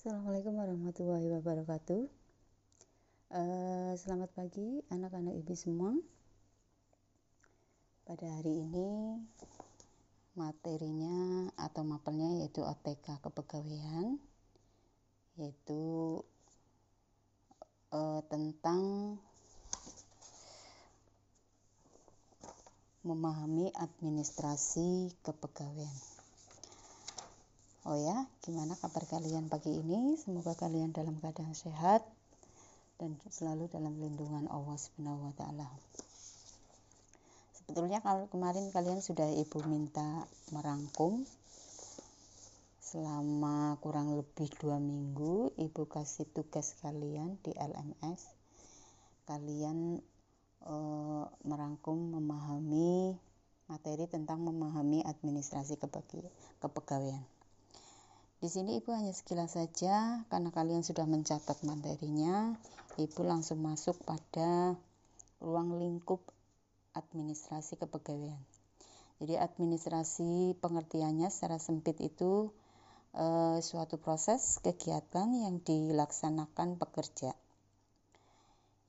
Assalamualaikum warahmatullahi wabarakatuh. Uh, selamat pagi anak-anak ibu semua. Pada hari ini materinya atau mapelnya yaitu OTK kepegawaian yaitu uh, tentang memahami administrasi kepegawaian. Oh ya, gimana kabar kalian pagi ini? Semoga kalian dalam keadaan sehat dan selalu dalam lindungan Allah Subhanahu wa taala. Sebetulnya kalau kemarin kalian sudah Ibu minta merangkum selama kurang lebih dua minggu Ibu kasih tugas kalian di LMS kalian e, merangkum memahami materi tentang memahami administrasi kepegawaian. Di sini Ibu hanya sekilas saja karena kalian sudah mencatat materinya, Ibu langsung masuk pada ruang lingkup administrasi kepegawaian. Jadi administrasi pengertiannya secara sempit itu e, suatu proses kegiatan yang dilaksanakan pekerja.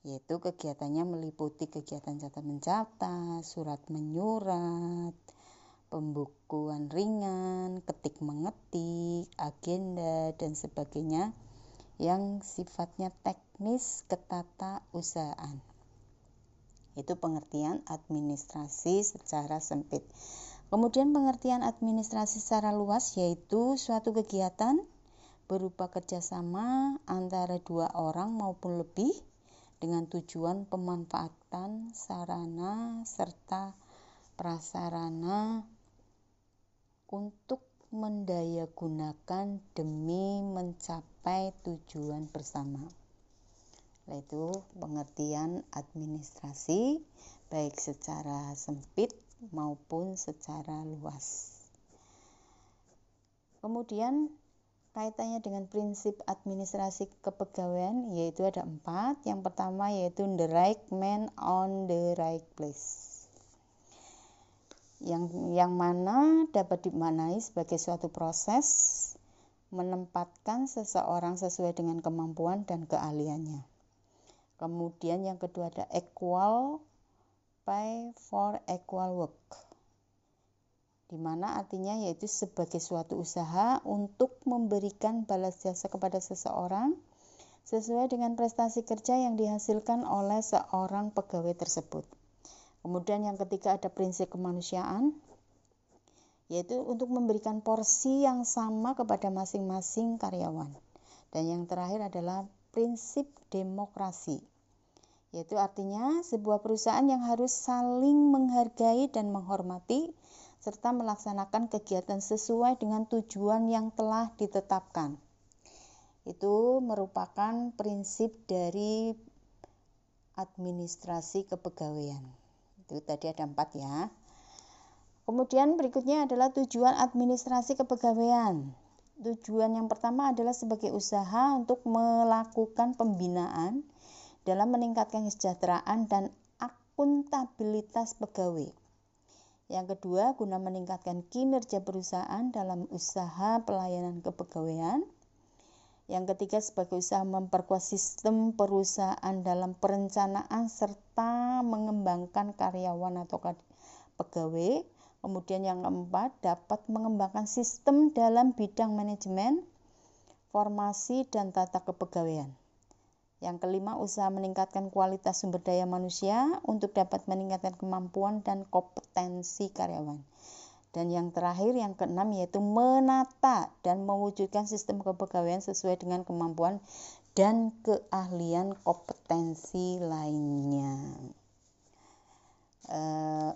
Yaitu kegiatannya meliputi kegiatan catat mencatat, surat menyurat, pembukuan ringan, ketik mengetik, agenda, dan sebagainya yang sifatnya teknis ketata usahaan. Itu pengertian administrasi secara sempit. Kemudian pengertian administrasi secara luas yaitu suatu kegiatan berupa kerjasama antara dua orang maupun lebih dengan tujuan pemanfaatan sarana serta prasarana untuk mendayagunakan demi mencapai tujuan bersama yaitu pengertian administrasi baik secara sempit maupun secara luas. Kemudian kaitannya dengan prinsip administrasi kepegawaian yaitu ada empat. Yang pertama yaitu the right man on the right place yang yang mana dapat dimaknai sebagai suatu proses menempatkan seseorang sesuai dengan kemampuan dan keahliannya. Kemudian yang kedua ada equal pay for equal work. Di mana artinya yaitu sebagai suatu usaha untuk memberikan balas jasa kepada seseorang sesuai dengan prestasi kerja yang dihasilkan oleh seorang pegawai tersebut. Kemudian yang ketiga ada prinsip kemanusiaan, yaitu untuk memberikan porsi yang sama kepada masing-masing karyawan. Dan yang terakhir adalah prinsip demokrasi, yaitu artinya sebuah perusahaan yang harus saling menghargai dan menghormati serta melaksanakan kegiatan sesuai dengan tujuan yang telah ditetapkan. Itu merupakan prinsip dari administrasi kepegawaian. Itu tadi ada empat ya. Kemudian berikutnya adalah tujuan administrasi kepegawaian. Tujuan yang pertama adalah sebagai usaha untuk melakukan pembinaan dalam meningkatkan kesejahteraan dan akuntabilitas pegawai. Yang kedua, guna meningkatkan kinerja perusahaan dalam usaha pelayanan kepegawaian. Yang ketiga sebagai usaha memperkuat sistem perusahaan dalam perencanaan serta mengembangkan karyawan atau pegawai. Kemudian yang keempat dapat mengembangkan sistem dalam bidang manajemen, formasi dan tata kepegawaian. Yang kelima, usaha meningkatkan kualitas sumber daya manusia untuk dapat meningkatkan kemampuan dan kompetensi karyawan. Dan yang terakhir, yang keenam yaitu menata dan mewujudkan sistem kepegawaian sesuai dengan kemampuan dan keahlian kompetensi lainnya. Eh,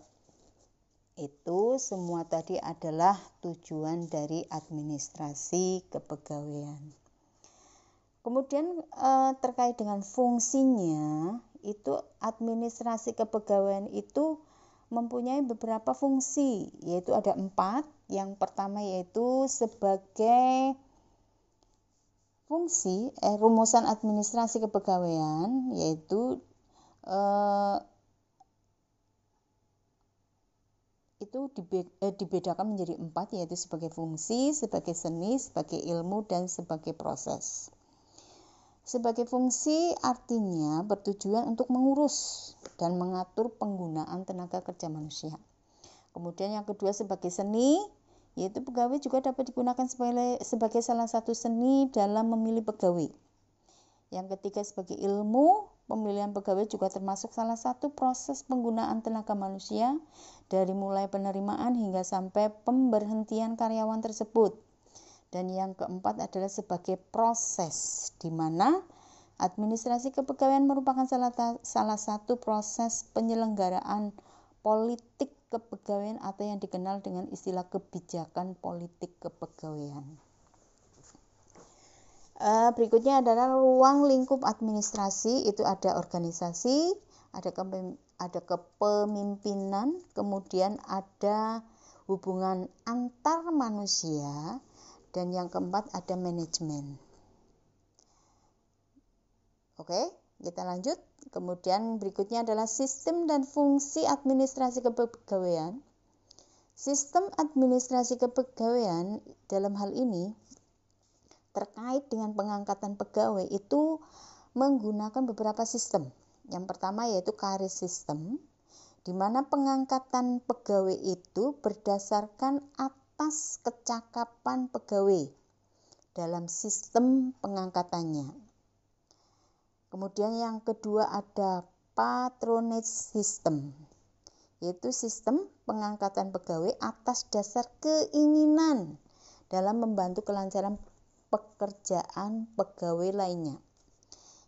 itu semua tadi adalah tujuan dari administrasi kepegawaian. Kemudian eh, terkait dengan fungsinya, itu administrasi kepegawaian itu mempunyai beberapa fungsi, yaitu ada empat. Yang pertama yaitu sebagai fungsi eh, rumusan administrasi kepegawaian, yaitu eh, itu eh, dibedakan menjadi empat yaitu sebagai fungsi, sebagai seni, sebagai ilmu, dan sebagai proses. Sebagai fungsi artinya bertujuan untuk mengurus dan mengatur penggunaan tenaga kerja manusia. Kemudian yang kedua sebagai seni, yaitu pegawai juga dapat digunakan sebagai, sebagai salah satu seni dalam memilih pegawai. Yang ketiga sebagai ilmu, Pemilihan pegawai juga termasuk salah satu proses penggunaan tenaga manusia dari mulai penerimaan hingga sampai pemberhentian karyawan tersebut. Dan yang keempat adalah sebagai proses di mana administrasi kepegawaian merupakan salah, salah satu proses penyelenggaraan politik kepegawaian atau yang dikenal dengan istilah kebijakan politik kepegawaian. Uh, berikutnya adalah ruang lingkup administrasi itu ada organisasi, ada ada kepemimpinan, kemudian ada hubungan antar manusia dan yang keempat ada manajemen. Oke, kita lanjut. Kemudian berikutnya adalah sistem dan fungsi administrasi kepegawaian. Sistem administrasi kepegawaian dalam hal ini terkait dengan pengangkatan pegawai itu menggunakan beberapa sistem. Yang pertama yaitu karir sistem, di mana pengangkatan pegawai itu berdasarkan atas kecakapan pegawai dalam sistem pengangkatannya. Kemudian yang kedua ada patronage system, yaitu sistem pengangkatan pegawai atas dasar keinginan dalam membantu kelancaran pekerjaan pegawai lainnya.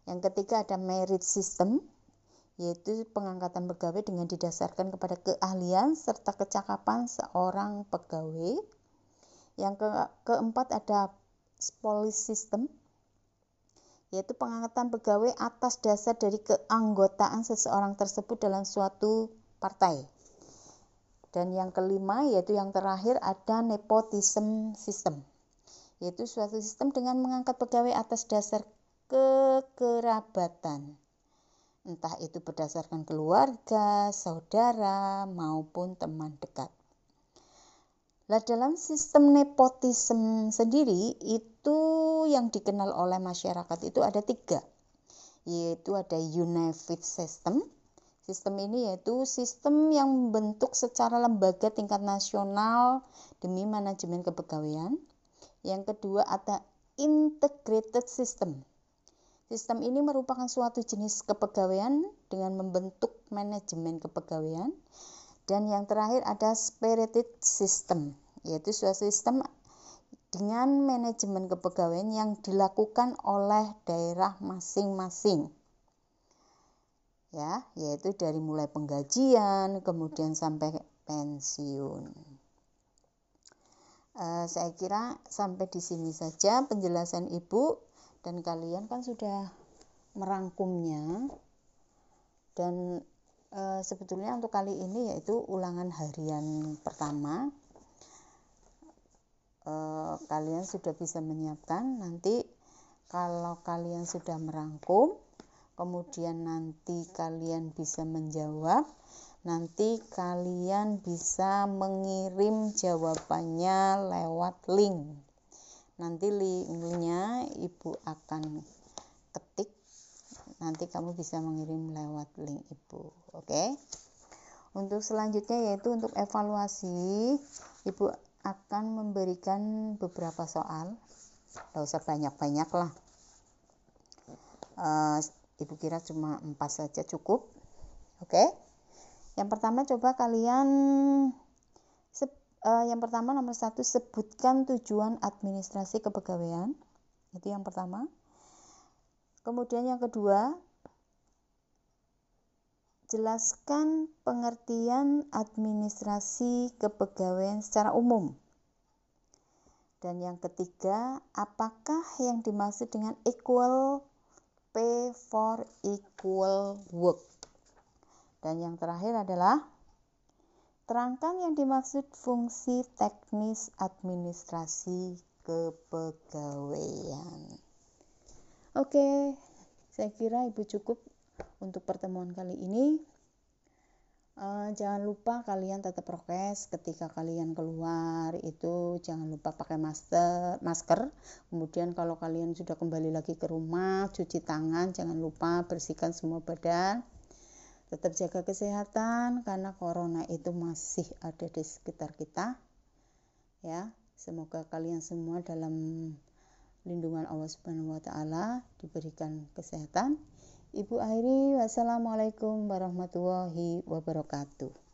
Yang ketiga ada merit system, yaitu pengangkatan pegawai dengan didasarkan kepada keahlian serta kecakapan seorang pegawai. Yang ke keempat ada police system, yaitu pengangkatan pegawai atas dasar dari keanggotaan seseorang tersebut dalam suatu partai. Dan yang kelima yaitu yang terakhir ada nepotism system yaitu suatu sistem dengan mengangkat pegawai atas dasar kekerabatan. Entah itu berdasarkan keluarga, saudara, maupun teman dekat. Lah dalam sistem nepotisme sendiri itu yang dikenal oleh masyarakat itu ada tiga, yaitu ada Unified System. Sistem ini yaitu sistem yang membentuk secara lembaga tingkat nasional demi manajemen kepegawaian. Yang kedua ada integrated system. Sistem ini merupakan suatu jenis kepegawaian dengan membentuk manajemen kepegawaian. Dan yang terakhir ada spirited system, yaitu suatu sistem dengan manajemen kepegawaian yang dilakukan oleh daerah masing-masing. Ya, yaitu dari mulai penggajian kemudian sampai pensiun. Uh, saya kira sampai di sini saja penjelasan Ibu dan kalian kan sudah merangkumnya. Dan uh, sebetulnya untuk kali ini yaitu ulangan harian pertama. Uh, kalian sudah bisa menyiapkan. Nanti kalau kalian sudah merangkum kemudian nanti kalian bisa menjawab. Nanti kalian bisa mengirim jawabannya lewat link nanti linknya ibu akan ketik nanti kamu bisa mengirim lewat link ibu oke okay? untuk selanjutnya yaitu untuk evaluasi ibu akan memberikan beberapa soal tidak usah banyak-banyak lah uh, ibu kira cuma empat saja cukup oke okay? Yang pertama coba kalian uh, yang pertama nomor satu sebutkan tujuan administrasi kepegawaian itu yang pertama. Kemudian yang kedua jelaskan pengertian administrasi kepegawaian secara umum. Dan yang ketiga, apakah yang dimaksud dengan equal pay for equal work? Dan yang terakhir adalah terangkan yang dimaksud fungsi teknis administrasi kepegawaian. Oke, saya kira Ibu cukup untuk pertemuan kali ini. Uh, jangan lupa kalian tetap prokes ketika kalian keluar itu jangan lupa pakai masker masker kemudian kalau kalian sudah kembali lagi ke rumah cuci tangan jangan lupa bersihkan semua badan tetap jaga kesehatan karena corona itu masih ada di sekitar kita ya semoga kalian semua dalam lindungan Allah Subhanahu wa taala diberikan kesehatan Ibu Airi, wassalamualaikum warahmatullahi wabarakatuh.